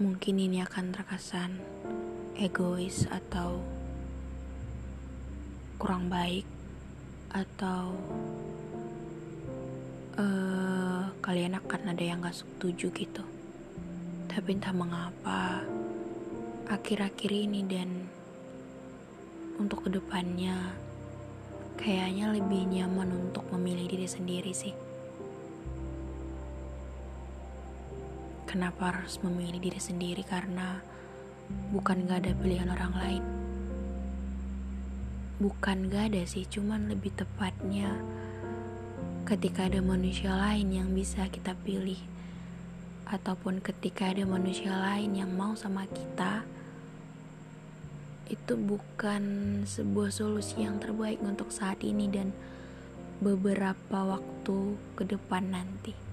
Mungkin ini akan terkesan egois atau kurang baik atau uh, kalian akan ada yang gak setuju gitu. Tapi entah mengapa akhir-akhir ini dan untuk ke depannya kayaknya lebih nyaman untuk memilih diri sendiri sih. Kenapa harus memilih diri sendiri karena bukan gak ada pilihan orang lain. Bukan gak ada sih, cuman lebih tepatnya ketika ada manusia lain yang bisa kita pilih ataupun ketika ada manusia lain yang mau sama kita itu bukan sebuah solusi yang terbaik untuk saat ini dan beberapa waktu ke depan nanti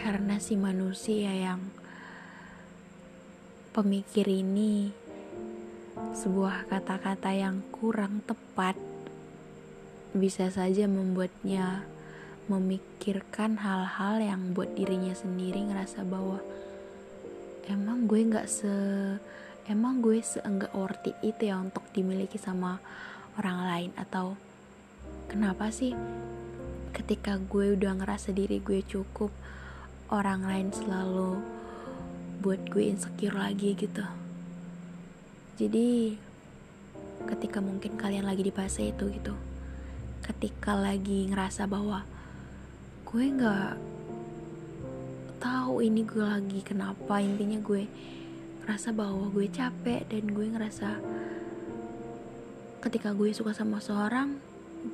karena si manusia yang pemikir ini sebuah kata-kata yang kurang tepat bisa saja membuatnya memikirkan hal-hal yang buat dirinya sendiri ngerasa bahwa emang gue nggak se emang gue seenggak worth it itu ya untuk dimiliki sama orang lain atau kenapa sih ketika gue udah ngerasa diri gue cukup orang lain selalu buat gue insecure lagi gitu. Jadi ketika mungkin kalian lagi di fase itu gitu ketika lagi ngerasa bahwa gue nggak tahu ini gue lagi kenapa intinya gue ngerasa bahwa gue capek dan gue ngerasa ketika gue suka sama seorang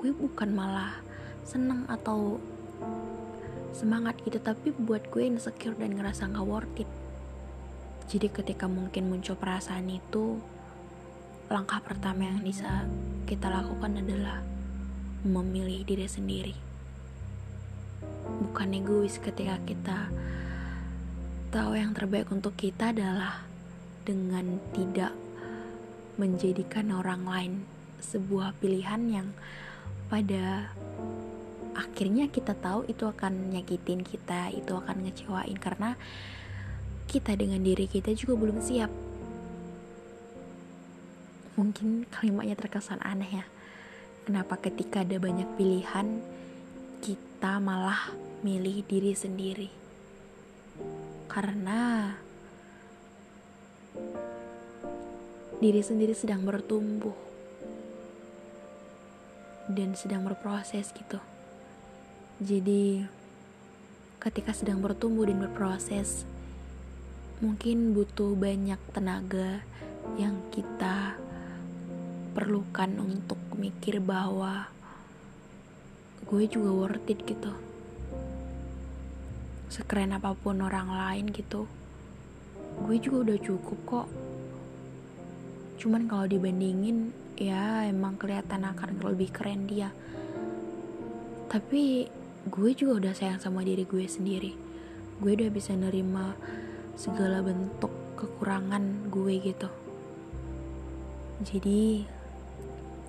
gue bukan malah seneng atau semangat gitu tapi buat gue insecure dan ngerasa gak worth it. Jadi ketika mungkin muncul perasaan itu langkah pertama yang bisa kita lakukan adalah memilih diri sendiri. Bukan egois ketika kita tahu yang terbaik untuk kita adalah dengan tidak menjadikan orang lain sebuah pilihan yang pada akhirnya kita tahu itu akan nyakitin kita itu akan ngecewain karena kita dengan diri kita juga belum siap. Mungkin kalimatnya terkesan aneh ya. Kenapa ketika ada banyak pilihan kita malah milih diri sendiri? Karena diri sendiri sedang bertumbuh dan sedang berproses gitu. Jadi, ketika sedang bertumbuh dan berproses, mungkin butuh banyak tenaga yang kita perlukan untuk mikir bahwa gue juga worth it gitu. Sekeren apa pun orang lain gitu, gue juga udah cukup kok. Cuman kalau dibandingin, ya emang kelihatan akan lebih keren dia. Tapi gue juga udah sayang sama diri gue sendiri. Gue udah bisa nerima segala bentuk kekurangan gue gitu. Jadi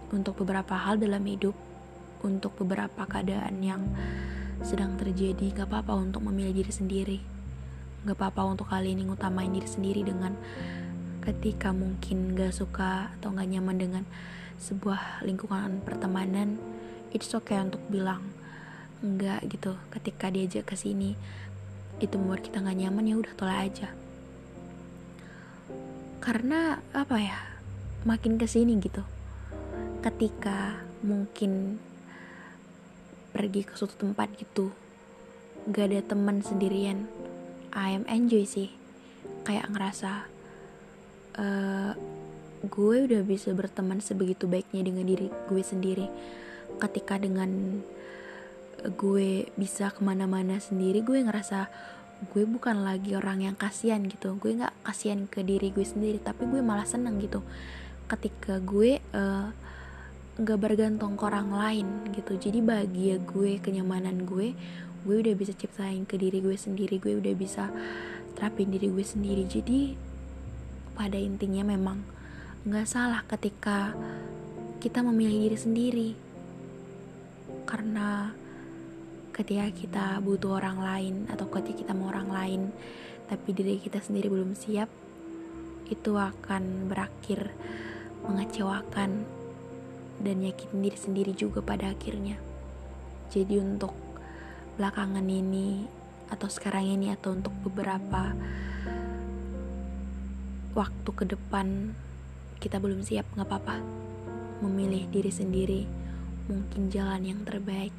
untuk beberapa hal dalam hidup untuk beberapa keadaan yang sedang terjadi gak apa-apa untuk memilih diri sendiri. Gak apa-apa untuk kali ini ngutamain diri sendiri dengan ketika mungkin gak suka atau gak nyaman dengan sebuah lingkungan pertemanan. It's okay untuk bilang enggak gitu ketika diajak ke sini itu membuat kita nggak nyaman ya udah tolak aja. Karena apa ya makin ke sini gitu ketika mungkin pergi ke suatu tempat gitu gak ada teman sendirian I am enjoy sih. Kayak ngerasa uh, gue udah bisa berteman sebegitu baiknya dengan diri gue sendiri. Ketika dengan gue bisa ke mana-mana sendiri gue ngerasa gue bukan lagi orang yang kasihan gitu. Gue nggak kasihan ke diri gue sendiri tapi gue malah seneng gitu. Ketika gue uh, nggak bergantung ke orang lain gitu. Jadi bahagia gue kenyamanan gue gue udah bisa ciptain ke diri gue sendiri gue udah bisa terapin diri gue sendiri. Jadi pada intinya memang nggak salah ketika kita memilih diri sendiri. Karena ketika kita butuh orang lain atau ketika kita mau orang lain tapi diri kita sendiri belum siap itu akan berakhir mengecewakan dan yakin diri sendiri juga pada akhirnya. Jadi untuk belakangan ini atau sekarang ini atau untuk beberapa waktu ke depan kita belum siap nggak apa-apa memilih diri sendiri mungkin jalan yang terbaik